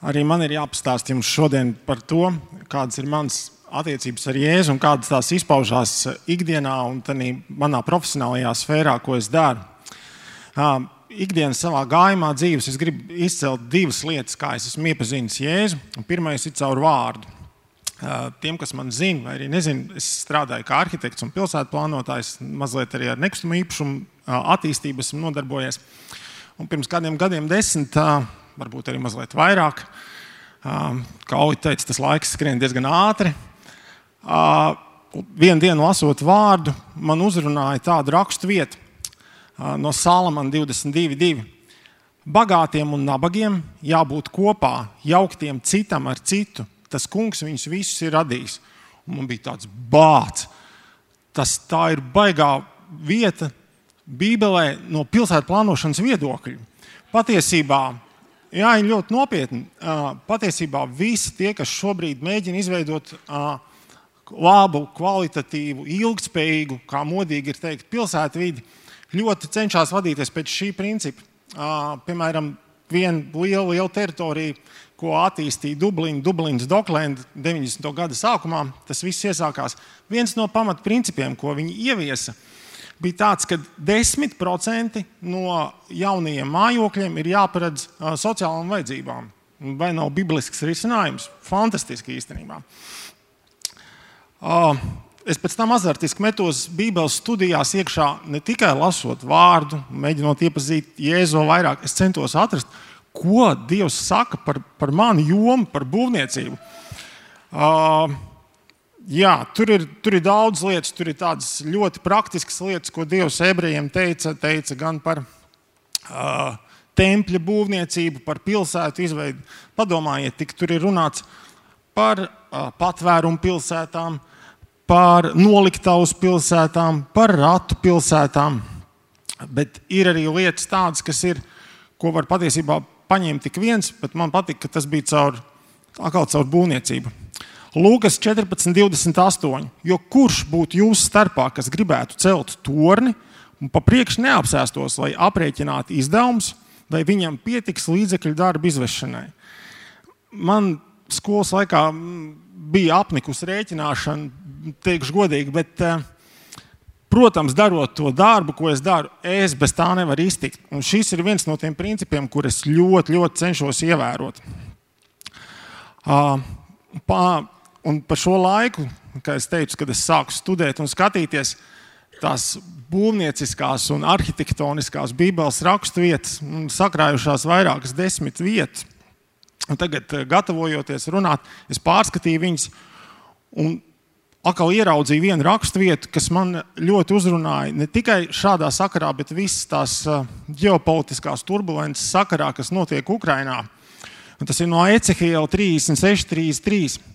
S3: Arī man ir jāpastāst jums šodien par to, kādas ir manas attiecības ar Jēzu un kādas tās izpaužās ikdienā un manā profesionālajā sfērā, ko es daru. Ikdienas savā gājumā dzīves es gribu izcelt divas lietas, kā es esmu iepazinis Jēzu. Pirmais ir caur vārdu. Tiem, kas man zina, vai arī nezina, es strādāju kā arhitekts un pilsētu plānotājs, mazliet arī ar nekustamo īpašumu attīstību esmu nodarbojies. Un pirms kādiem gadiem, desmit, varbūt arī mazliet vairāk, kā Oļi teica, tas laiks skrien diezgan ātri. Vienu dienu lasot vārdu, man uzrunāja tādu rakstu vietu no Salamana 22.2. Bagātiem un nabagiem jābūt kopā, jauktiem citam ar citu. Tas kungs viņus visus ir radījis. Un man bija tāds bāts. Tas tā ir baigā vieta, Bībelē no pilsētu plānošanas viedokļa. Patiesībā, jā, ļoti nopietni. Patiesībā visi tie, kas šobrīd mēģina izveidot labu, kvalitatīvu, ilgspējīgu, kā modīgi ir teikt, pilsētu vidi, ļoti cenšas vadīties pēc šī principa. Piemēram, viena liela, liela teritorija, ko attīstīja Dublīna, Dublīnas Doklenda 90. gada sākumā, tas viss iesākās. Viens no pamatprincipiem, ko viņi ieviesa, bija tāds, ka 10% no jaunajiem mājokļiem ir jāparedz sociālām vajadzībām. Vai nav biblisks risinājums? Fantastiski īstenībā. Es pēc tam azartiski metos Bībeles studijās iekšā, ne tikai lasot vārdu, mēģinot iepazīt Jēzu vairāk. Es centos atrast, ko Dievs saka par, par manu jomu, par būvniecību. Uh, jā, tur ir, tur ir daudz lietas, tur ir tādas ļoti praktiskas lietas, ko Dievs ebrejiem teica, teica gan par uh, tempļa būvniecību, par pilsētu izveidu. Padomājiet, tik tur ir runāts par uh, patvērumu pilsētām, par noliktavas pilsētām, par ratu pilsētām. Bet ir arī lietas tādas, kas ir, ko var patiesībā paņemt tik viens, bet man patīk, ka tas bija caur, caur būvniecību. Lūkas 14, 28. Jo kurš būtu jūsu starpā, kas gribētu celt torni un pa priekšu neapsēstos, lai aprēķinātu izdevumus, vai viņam pietiks līdzekļu darba izvešanai? Man skolas laikā bija apnikusi rēķināšana, teikšu godīgi, bet, eh, protams, darot to darbu, ko es daru, es bez tā nevaru iztikt. Un šis ir viens no tiem principiem, kurus ļoti, ļoti cenšos ievērot. Uh, pa, Un par šo laiku, kad es teicu, kad es sāku studēt un skatīties tās būvnieciskās un arhitektoniskās Bībeles raksturvietas, sakrājušās vairākas desmit vietas. Un tagad, eh, gatavojoties runāt, es pārskatīju viņas un atkal ieraudzīju vienu raksturvietu, kas man ļoti uzrunāja. Ne tikai šādā sakarā, bet visas tās eh, ģeopolitiskās turbulences sakarā, kas notiek Ukrajinā. Tas ir no Ecehiela 36, 33.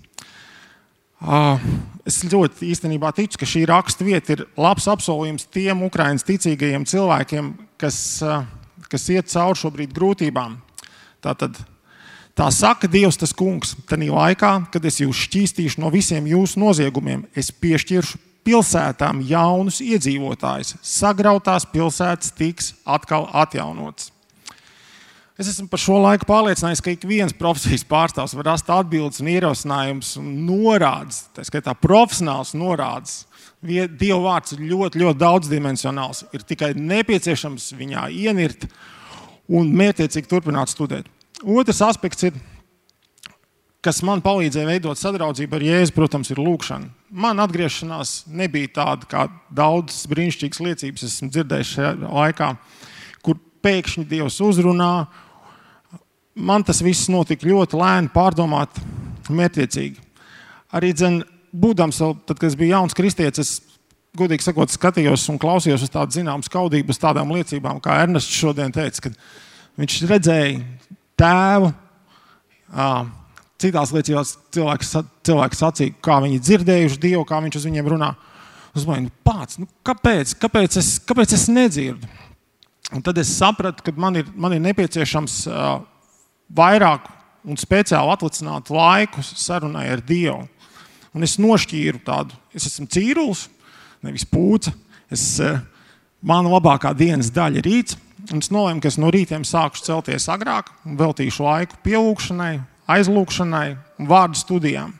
S3: Es ļoti īstenībā ticu, ka šī raksta vieta ir labs apsolījums tiem Ukraiņas ticīgajiem cilvēkiem, kas, kas iet cauri šobrīd grūtībām. Tātad, tā saka Dievs, tas kungs, tajā laikā, kad es jūs šķīstīšu no visiem jūsu noziegumiem, es piešķiršu pilsētām jaunus iedzīvotājus. Sagrautās pilsētas tiks atkal atjaunotas. Es esmu par šo laiku pārliecinājies, ka ik viens profesijas pārstāvs var rast atbildes un ierosinājumus norādes, tā skaitā profesionāls norādes. Dieva vārds ir ļoti, ļoti daudzdimensionāls. Ir tikai nepieciešams viņā ienirt un mērķiecīgi turpināt studēt. Otrs aspekts, ir, kas man palīdzēja veidot sadraudzību ar Jēzu, protams, ir lūkšana. Man atgriešanās nebija tāda, kā daudzas brīnišķīgas liecības esmu dzirdējis šajā laikā pēkšņi Dievs uzrunā. Man tas viss notika ļoti lēni, pārdomāti, mērķiecīgi. Arī dzen, būdams, tad, kad es biju jauns kristietis, es godīgi sakot, skatījos un klausījos uz tādu zināmu skaudību, uz tādām liecībām, kā Ernests šodien teica, kad viņš redzēja tēvu. Citās liecībās cilvēks, cilvēks sacīja, kā viņi dzirdējuši Dievu, kā viņš uz viņiem runā. Es domāju, nu, pats, nu, kāpēc, kāpēc, es, kāpēc es nedzirdu? Un tad es sapratu, ka man ir, man ir nepieciešams vairāk un speciāli atlicināt laiku sarunai ar Dievu. Un es nošķīru tādu, es esmu cīrulis, nevis pūce. Es, mana labākā dienas daļa ir rīts. Es nolēmu, ka es no rītiem sākšu celties agrāk veltīšu laiku pielūgšanai, aizlūgšanai vārdu studijām.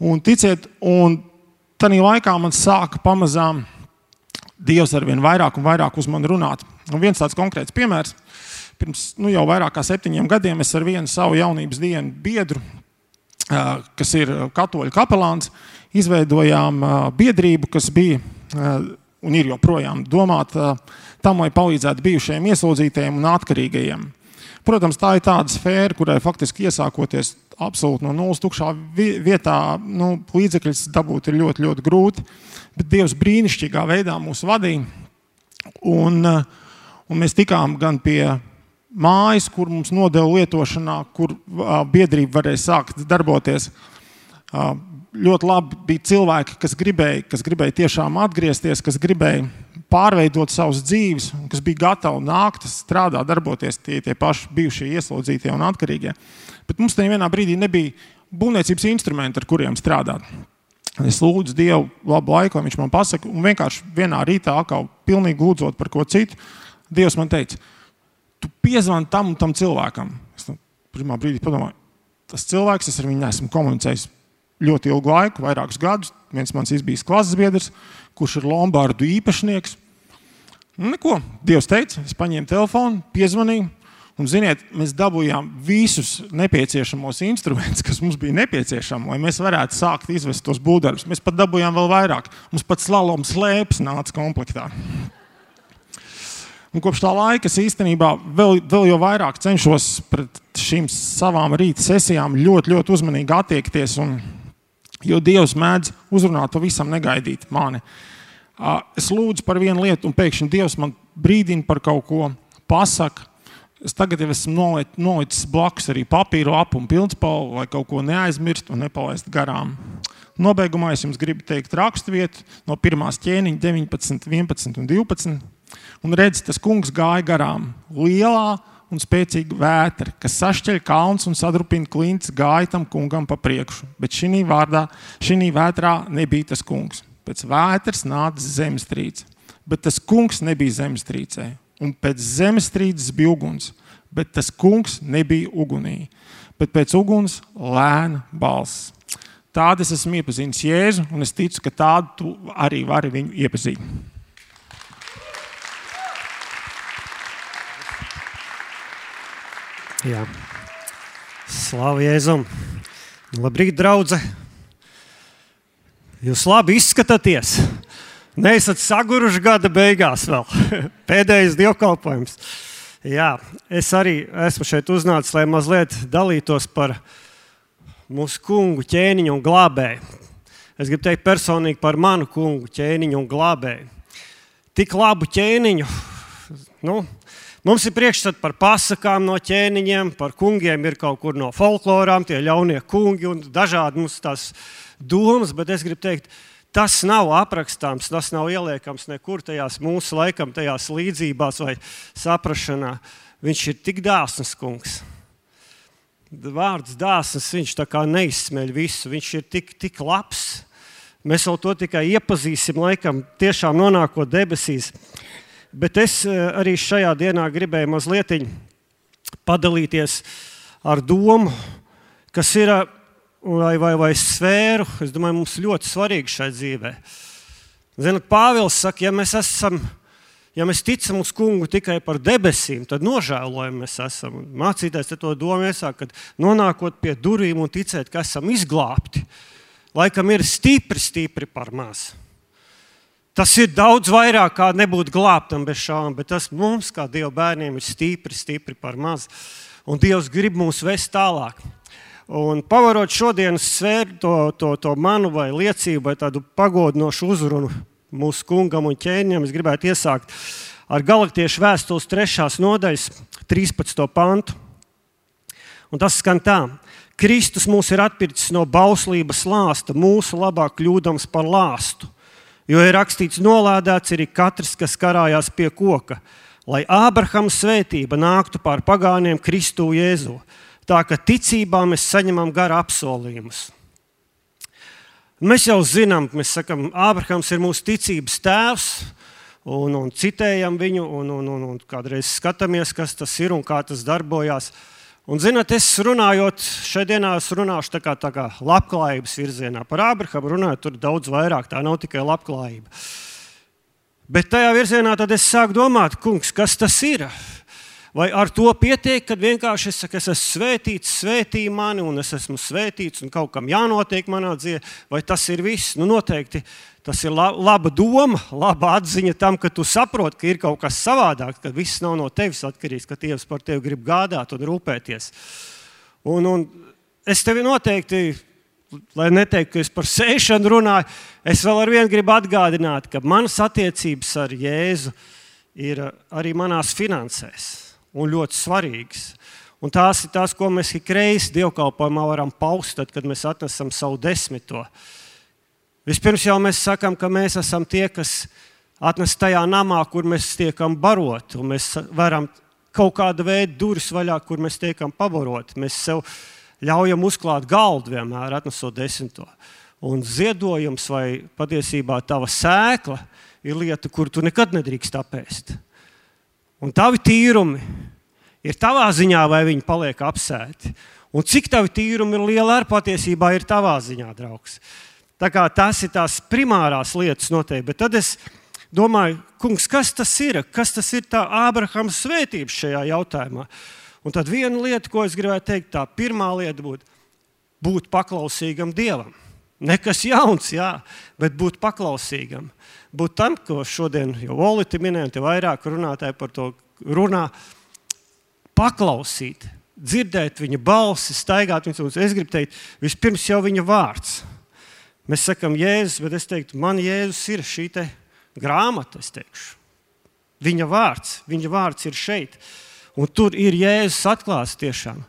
S3: Un ticiet, un tajā laikā man sāka pamazām Dievs ar vien vairāk un vairāk uz mani runāt. Un viens tāds konkrēts piemērs. Pirms nu, jau vairāk kā septiņiem gadiem es ar vienu savu jaunības dienu biedru, kas ir katoļu kapelāns, izveidojām biedrību, kas bija un ir joprojām domāta tam, lai palīdzētu bijušajiem ieslodzītajiem un atkarīgajiem. Protams, tā ir tāda sfēra, kurai faktiski iesākoties absolūti no nulles tukšā vietā, nu, līdzekļus dabūt ir ļoti, ļoti grūti. Bet Dievs brīnišķīgā veidā mūs vadīja. Un, un mēs tikām gan pie mājas, kur mums nodeva lietošanā, kur biedrība varēja sākt darboties ļoti labi bija cilvēki, kas gribēja, kas gribēja tiešām atgriezties, kas gribēja pārveidot savus dzīves, kas bija gatavi nākt, strādāt, darboties tie, tie paši bijušie ieslodzītie un atkarīgie. Bet mums tajā vienā brīdī nebija būvniecības instrumenti, ar kuriem strādāt. Es lūdzu Dievu labu laiku, lai viņš man pasaka, un vienkārši vienā rītā, kā pilnīgi lūdzot par ko citu, Dievs man teica, tu piezvani tam un tam cilvēkam. Es pirmā brīdī padomāju, tas cilvēks, es ar viņu esmu komunicējis ļoti ilgu laiku, vairākus gadus. Viens mans bijis klases biedrs, kurš ir Lombardu īpašnieks. Nu, neko, Dievs teica, es paņēmu telefonu, piezvanīju. Un, ziniet, mēs dabūjām visus nepieciešamos instrumentus, kas mums bija nepieciešami, lai mēs varētu sākt izvest tos būvdarbus. Mēs pat dabūjām vēl vairāk. Mums pat slaloms slēpes nāca komplektā. Un kopš tā laika es īstenībā vēl, vēl jau vairāk cenšos pret šīm savām rīta sesijām ļoti, ļoti uzmanīgi attiekties. Un, Jo Dievs mēdz uzrunāt pavisam negaidīt mani. Es lūdzu par vienu lietu, un pēkšņi Dievs man brīdina par kaut ko, pasaka. Es tagad jau esmu nolicis blakus arī papīru lapu un pildspalvu, lai kaut ko neaizmirst un nepalaist garām. Nobeigumā es jums gribu teikt raksturvietu no pirmās ķēniņa 19, 11 un 12. Un redz, tas kungs gāja garām lielā un spēcīga vētra, kas sašķeļ kalns un sadrupina klints, gāja tam kungam pa priekšu. Bet šī vārdā, šī vētrā nebija tas kungs. Pēc vētras nāca zemestrīce, bet tas kungs nebija zemestrīcē. Un pēc zemestrīces bija uguns, bet tas kungs nebija ugunī. Bet pēc uguns lēna balss. Tādu es esmu iepazinis Jēzu, un es ticu, ka tādu arī vari viņu iepazīt.
S4: Jā. Slavu Jēzum! Labrīt, draugi! Jūs labi izskatāties! Neesat saguruši gada beigās vēl. Pēdējais dievkalpojums. Jā, es arī esmu šeit uznācis, lai mazliet dalītos par mūsu kungu ķēniņu un glābēju. Es gribu teikt personīgi par manu kungu ķēniņu un glābēju. Tik labu ķēniņu, nu, Mums ir priekšstats par pasakām no ķēniņiem, par kungiem ir kaut kur no folklorām, tie ļaunie kungi un dažādi mums tās domas, bet es gribu teikt, tas nav aprakstāms, tas nav ieliekams nekur tajās mūsu laikam, tajās līdzībās vai saprašanā. Viņš ir tik dāsns kungs. Vārds dāsns, viņš neizsmeļ visu, viņš ir tik, tik labs. Mēs vēl to tikai iepazīsim, laikam, tiešām nonākot debesīs. Bet es eh, arī šajā dienā gribēju mazliet padalīties ar domu, kas ir eh, vai, vai, vai sfēru, domāju, mums ļoti svarīgi šai dzīvē. Zinat, Pāvils saka, ja mēs esam. Ja mēs ticam uz kungu tikai par debesīm, tad nožēlojam mēs esam. Mācītājs to domā, iesāk, kad nonākot pie durvīm un ticēt, ka esam izglābti, laikam ir stipri, stipri par mazu. Tas ir daudz vairāk kā nebūt glābtam bez šām, bet tas mums, kā Dieva bērniem, ir stipri, stipri par maz. Un Dievs grib mūs vest tālāk. Un pavarot šodienas svēru, to, to, to manu vai liecību, vai tādu pagodinošu uzrunu mūsu kungam un ķēniņam, es gribētu iesākt ar galaktiešu vēstules 3. nodaļas 13. pantu. Un tas skan tā. Kristus mūs ir atpircis no bauslības lāsta, mūsu labā kļūdams par lāstu. Jo ir rakstīts, nolādēts ir katrs, kas karājās pie koka, lai Ābrahama svētība nāktu pār pagāniem Kristu Jēzu. Tā ka ticībā mēs saņemam gara apsolījumus. Mēs jau zinām, mēs sakām, Ābrahams ir mūsu ticības tēvs, un, un citējam viņu, un, un, un, un kādreiz skatāmies, kas tas ir un kā tas darbojas. Un, zinot, es runājot, šeit dienā es runāšu tā kā, tā kā labklājības virzienā. Par Ābrahāmu runājot, tur daudz vairāk. Tā nav tikai labklājība. Bet tajā virzienā tad es sāku domāt, kungs, kas tas ir? Vai ar to pietiek, kad vienkārši es saku, es esmu svētīts, svētī mani, un es esmu svētīts, un kaut kam jānotiek manā dzīvē, vai tas ir viss? Nu, noteikti Tas ir laba doma, laba atziņa tam, ka tu saproti, ka ir kaut kas savādāk, ka viss nav no tevis atkarīgs, ka Dievs par tevi grib gādāt un rūpēties. Un, un es tevi noteikti, lai neteiktu, ka es par sēšanu runāju, es vēl ar vienu gribu atgādināt, ka manas attiecības ar Jēzu ir arī manās finansēs un ļoti svarīgas. Un tās ir tās, ko mēs ik reizi dievkalpojumā varam paust, tad, kad mēs atnesam savu desmito. Vispirms jau mēs sakām, ka mēs esam tie, kas atnes tajā namā, kur mēs tiekam baroti. Mēs varam kaut kāda veida durvis vaļā, kur mēs tiekam pabaroti. Mēs sev ļaujam uzklāt galdu vienmēr, atnesot desmito. Un ziedojums vai patiesībā tava sēkla ir lieta, kur tu nekad nedrīkst apēst. Un tavi tīrumi ir tavā ziņā, vai viņi paliek apsēti. Un cik tavi tīrumi ir liela ar patiesībā ir tavā ziņā, draugs. Tas ir tās primārās lietas noteikti. Bet tad es domāju, kungs, kas tas ir? Kas tas ir tā Ābrahama svētība šajā jautājumā? Un tad viena lieta, ko es gribētu teikt, tā pirmā lieta būtu būt paklausīgam Dievam. Nekas jauns, jā, bet būt paklausīgam. Būt tam, ko šodien jau Olīte minēja, un vairāk runātāji par to runā. Paklausīt, dzirdēt viņa balsi, staigāt viņas. Es gribu teikt, vispirms jau viņa vārds Mēs sakām, Jēzus, bet es teiktu, man Jēzus ir šī grāmata. Viņa vārds, viņa vārds ir šeit. Un tur ir Jēzus atklāts tiešām.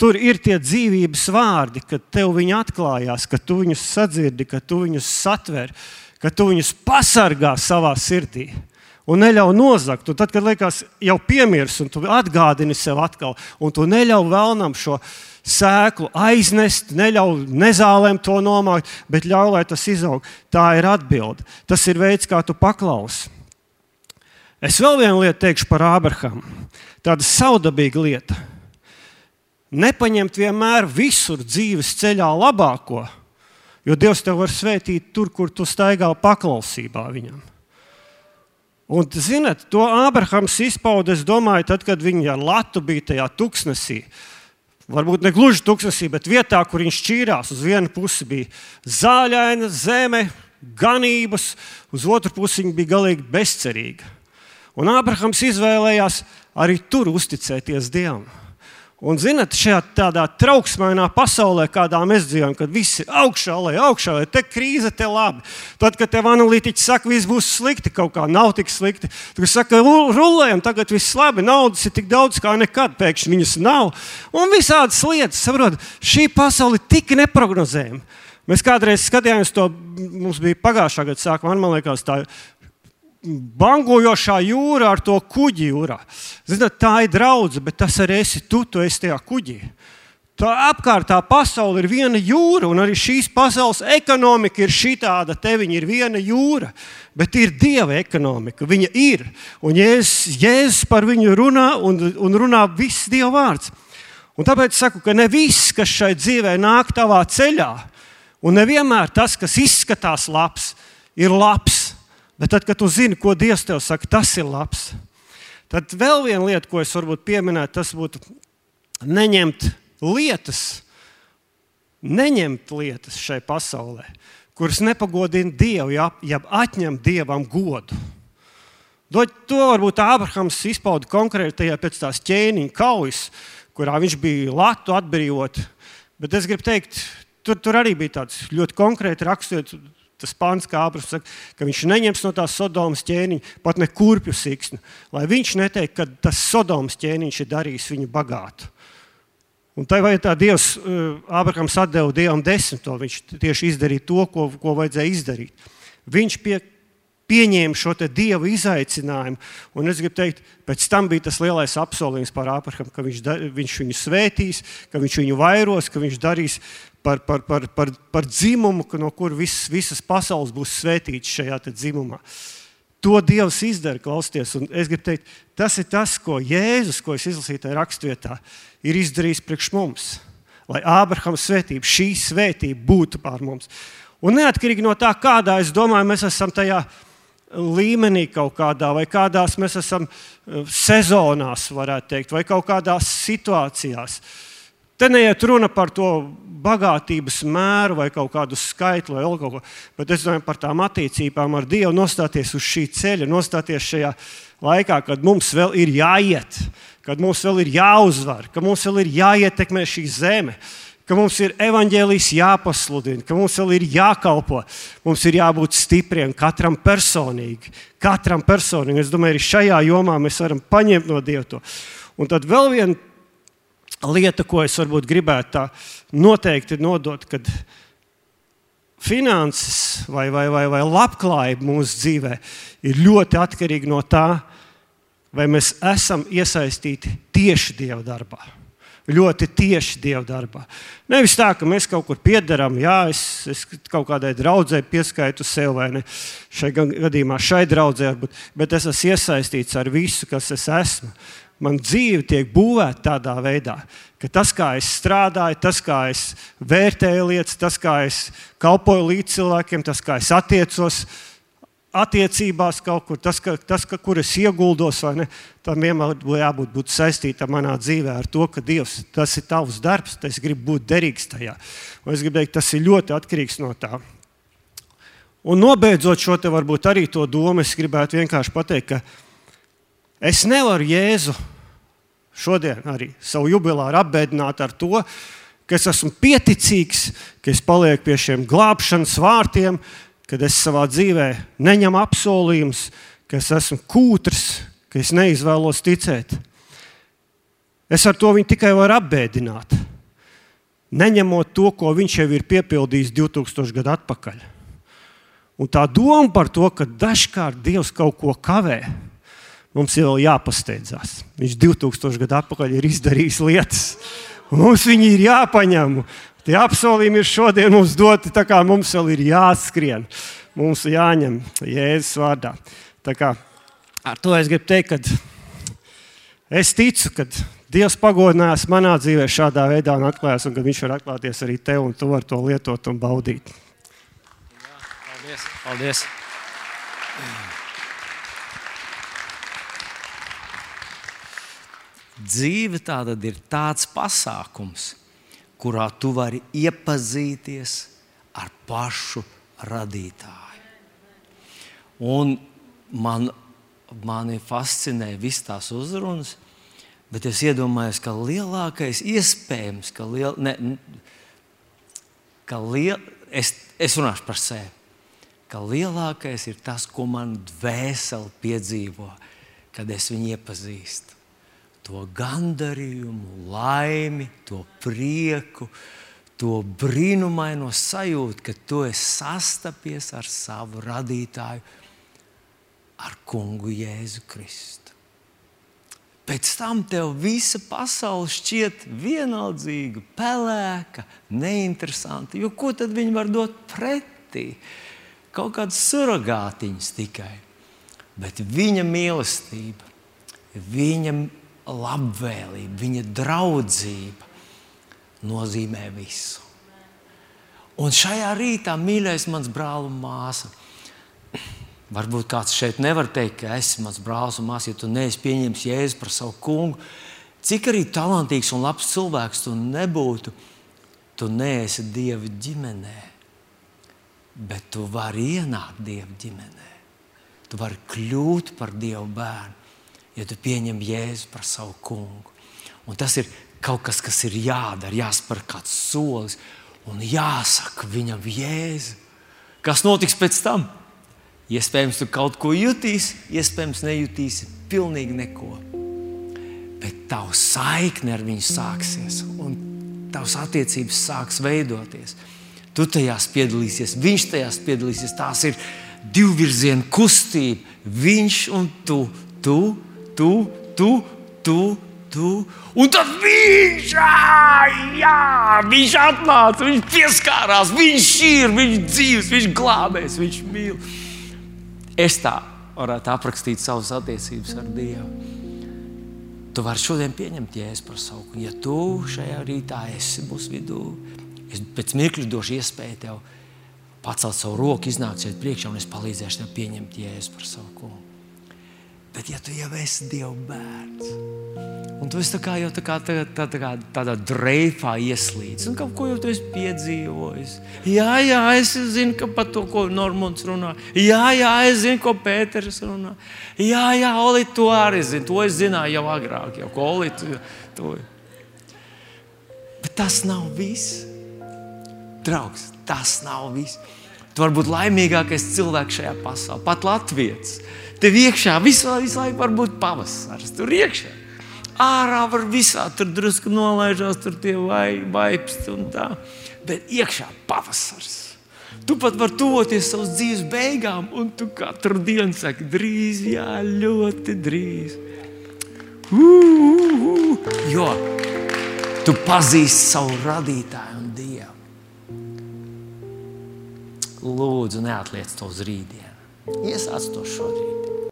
S4: Tur ir tie dzīvības vārdi, kad tev viņi atklājās, ka tu viņus sadzirdi, ka tu viņus satver, ka tu viņus pasargā savā sirdī un neļauj nozagt. Un tad, kad liekas, jau piemirs, un tu atgādini sev atkal, un tu neļauj vēlnam šo sēklu aiznest, neļauj nezālēm to nomākt, bet ļauj, lai tas izaug. Tā ir atbilde. Tas ir veids, kā tu paklausi. Es vēl vienu lietu teikšu par Ābrahāmu. Tāda saudabīga lieta. Nepaņemt vienmēr visur dzīves ceļā labāko, jo Dievs tev var svētīt tur, kur tu staigā paklausībā viņam. Un, zinot, to Ābrahams izpauda, es domāju, tad, kad viņa ar Latu bija tajā tuksnesī. Varbūt ne gluži tuksnesī, bet vietā, kur viņš šķīrās. Uz vienu pusi bija zāļaina zeme, ganības, uz otru pusi viņa bija galīgi bezcerīga. Un Ābrahams izvēlējās arī tur uzticēties Dievam. Un, zinot, šajā tādā trauksmainā pasaulē, kādā mēs dzīvojam, kad viss ir augšā, lai augšā, lai te krīze, te labi. Tad, kad tev analītiķi saka, viss būs slikti, kaut kā nav tik slikti, tad saka, rulējam, tagad viss labi, naudas ir tik daudz kā nekad, pēkšņi viņas nav. Un visādas lietas, saprot, šī pasaule ir tik neparedzējama. Mēs kādreiz skatījāmies to, mums bija pagājušā gada sākumā, man liekas, tā bangojošā jūra ar to kuģi jūrā. Zināt, tā ir draudzene, bet tas arī esi tu, tu esi tajā kuģī. Tā apkārtā pasaule ir viena jūra, un arī šīs pasaules ekonomika ir šāda. Te viņa ir viena jūra, bet ir dieva ekonomika. Viņa ir. Un Jēzus, Jēzus par viņu runā, un, un runā viss dieva vārds. Un tāpēc es saku, ka ne viss, kas šai dzīvē nāk tavā ceļā, un nevienmēr tas, kas izskatās labs, ir labs. Bet tad, kad tu zini, ko Dievs tev saka, tas ir labs. Tad vēl viena lieta, ko es varbūt pieminētu, tas būtu neņemt lietas, neņemt lietas šai pasaulē. kuras nepagodina Dievu, ja, ja atņem Dievam godu. To varbūt Ābrahams izpauda konkrētajā pēc tās ķēniņa kaujas, kurā viņš bija Latviju atbrīvot. Bet es gribu teikt, tur, tur arī bija tāds ļoti konkrēti raksturot. Tas pāns, kā Ābrahams saka, ka viņš neņems no tās Sodomas ķēniņa pat ne kurpju siksnu, lai viņš neteiktu, ka tas Sodomas ķēniņš ir darījis viņu bagātu. Un tā vai tā Dievs, eh, atdeva Dievam desmito, viņš tieši izdarīja to, ko, ko vajadzēja izdarīt. Viņš pie, pieņēma šo Dieva izaicinājumu, un es gribu teikt, pēc tam bija tas lielais apsolījums par Ābraham, ka viņš, da, viņš viņu svētīs, ka viņš viņu vairos, ka viņš darīs par, par, par, par, par dzimumu, no kuras visas, visas pasaules būs svētītas šajā dzimumā. To Dievs izdara, klausieties. Es gribu teikt, tas ir tas, ko Jēzus, ko es izlasīju tajā raksturvietā, ir izdarījis priekš mums. Lai Ābrahama svētība, šī svētība būtu pār mums. Un neatkarīgi no tā, kādā es domāju, mēs esam tajā līmenī kaut kādā, vai kādās mēs esam eh, sezonās, varētu teikt, vai kaut kādās situācijās. Te neiet runa par to bagātības mēru vai kaut kādu skaitli vai kaut ko, bet es domāju par tām attiecībām ar Dievu, nostāties uz šī ceļa, nostāties šajā laikā, kad mums vēl ir jāiet, kad mums vēl ir jāuzvar, ka mums vēl ir jāietekmē šī zeme. Ka mums ir evanģēlijs jāpasludina, ka mums vēl ir jākalpo, mums ir jābūt stipriem katram personīgi. Katram personīgi. Es domāju, arī šajā jomā mēs varam paņemt no Dieva to. Un tad vēl viena lieta, ko es varbūt gribētu tā noteikti nodot, kad finanses vai, vai, vai, vai labklājība mūsu dzīvē ir ļoti atkarīga no tā, vai mēs esam iesaistīti tieši Dieva darbā. Ļoti tieši Dieva darbā. Nevis tā, ka mēs kaut kur piedarām, jā, es, es kaut kādai draudzēji pieskaitu sev, vai ne šai gadījumā, šai draudzēji, bet es esmu iesaistīts ar visu, kas es esmu man dzīve tiek būvēta tādā veidā, ka tas, kā es strādāju, tas, kā es vērtēju lietas, tas, kā es kalpoju līdz cilvēkiem, tas, kā es attiecos attiecībās kaut kur, tas, ka, tas ka, kur es ieguldos, ne, tam vienmēr jābūt būt saistītam manā dzīvē ar to, ka Dievs, tas ir tavs darbs, es gribu būt derīgs tajā. Un es gribu teikt, tas ir ļoti atkarīgs no tā. Un nobeidzot šo te varbūt arī to domu, es gribētu vienkārši pateikt, ka Es nevaru Jēzu šodien arī savu jubileāru apbēdināt ar to, ka es esmu pieticīgs, ka es palieku pie šiem glābšanas vārtiem, kad es savā dzīvē neņemu apsolījumus, ka es esmu kūtrs, ka es neizvēlos ticēt. Es ar to viņu tikai varu apbēdināt, neņemot to, ko viņš jau ir piepildījis 2000 gadu atpakaļ. Un tā doma par to, ka dažkārt Dievs kaut ko kavē, mums jau jāpasteidzās. Viņš 2000 gadu atpakaļ ir izdarījis lietas, un mums viņi ir jāpaņem. Tie apsolījumi ir šodien mums doti, tā kā mums vēl ir jāskrien. Mums jāņem Jēzus vārdā. Tā kā ar to es gribu teikt, ka es ticu, ka Dievs pagodinājās manā dzīvē šādā veidā un atklājās, un ka Viņš var atklāties arī tev, un tu vari to lietot un baudīt. Jā,
S1: paldies! paldies. Dzīve tāda ir tāds pasākums, kurā tu vari iepazīties ar pašu radītāju. Un man, mani fascinē visas tās uzrunas, bet es iedomājos, ka lielākais iespējams, ka, liel, ne, ka liel, es, es runāšu par sevi, ka lielākais ir tas, ko man dvēseli piedzīvo, kad es viņu iepazīstu to gandarījumu, laimi, to prieku, to brīnumaino sajūtu, ka tu esi sastapies ar savu radītāju, ar kungu Jēzu Kristu. Pēc tam tev visa pasaule šķiet vienaldzīga, pelēka, neinteresanta. Jo ko tad viņi var dot pretī? Kaut kādas surrogātiņas tikai. Bet viņa mīlestība, viņa labvēlība, viņa draudzība nozīmē visu. Un šajā rītā, mīļais, mans brāl un māsa, varbūt kāds šeit nevar teikt, ka esi mans brālis un māsa, ja tu neesi pieņēmis jēzu par savu kungu. Cik arī talantīgs un labs cilvēks tu nebūtu, tu neesi Dieva ģimenē. bet tu vari ienākt Dieva ģimenē. Tu vari kļūt par Dieva bērnu, ja tu pieņem Jēzu par savu kungu. Un tas ir kaut kas, kas ir jādara, jāspēr kāds solis un jāsaka viņam Jēzu. Kas notiks pēc tam? Iespējams, tu kaut ko jutīsi, iespējams, nejutīsi pilnīgi neko. Bet tavs saikne ar viņu sāksies, un tavs attiecības sāks veidoties. Tu tajās piedalīsies, viņš tajās piedalīsies. Tās ir divvirziena kustība. Viņš un tu, tu, tu, tu, tu, tu. Un tad viņš, jā, viņš atnāca, viņš pieskārās, viņš ir, viņš dzīves, viņš glābēs, viņš mīl. Es tā varētu aprakstīt savas attiecības ar Dievu. Tu vari šodien pieņemt jēzu par savu. Ja tu šajā rītā esi mūsu vidū, Es pēc mirkļa došu iespēju tev pacelt savu roku, iznākt šeit priekšā, un es palīdzēšu tev pieņemt jēzu par savu kungu. Bet, ja tu jau esi Dieva bērns, un tu esi tā kā, jau tā kā, tā, tā, tā kā tādā dreifā ieslīdis, un kaut ko jau esi piedzīvojis. Jā, jā, es zinu, ka par to, ko Normons runā. Jā, jā, es zinu, ko Pēters runā. Jā, jā, Oli, to arī zinu. To es zināju jau agrāk, jau ko Oli to. to. Bet tas nav viss. Draugs, tas nav viss. Tu vari būt laimīgākais cilvēks šajā pasaulē, pat Latvijas. Tev iekšā visu, visu laiku var būt pavasaris. Tur iekšā. Ārā var visā tur drusku nolaižās, tur tie vai, vaipsti un tā. Bet iekšā pavasaris. Tu pat vari tuvoties savas dzīves beigām, un tu katru dienu saki, drīz, jā, ļoti drīz. Uh, uh, uh. Jo tu pazīsti savu radītāju un Dievu. Lūdzu, neatliec to uz rītdienu. yes i'll start shortly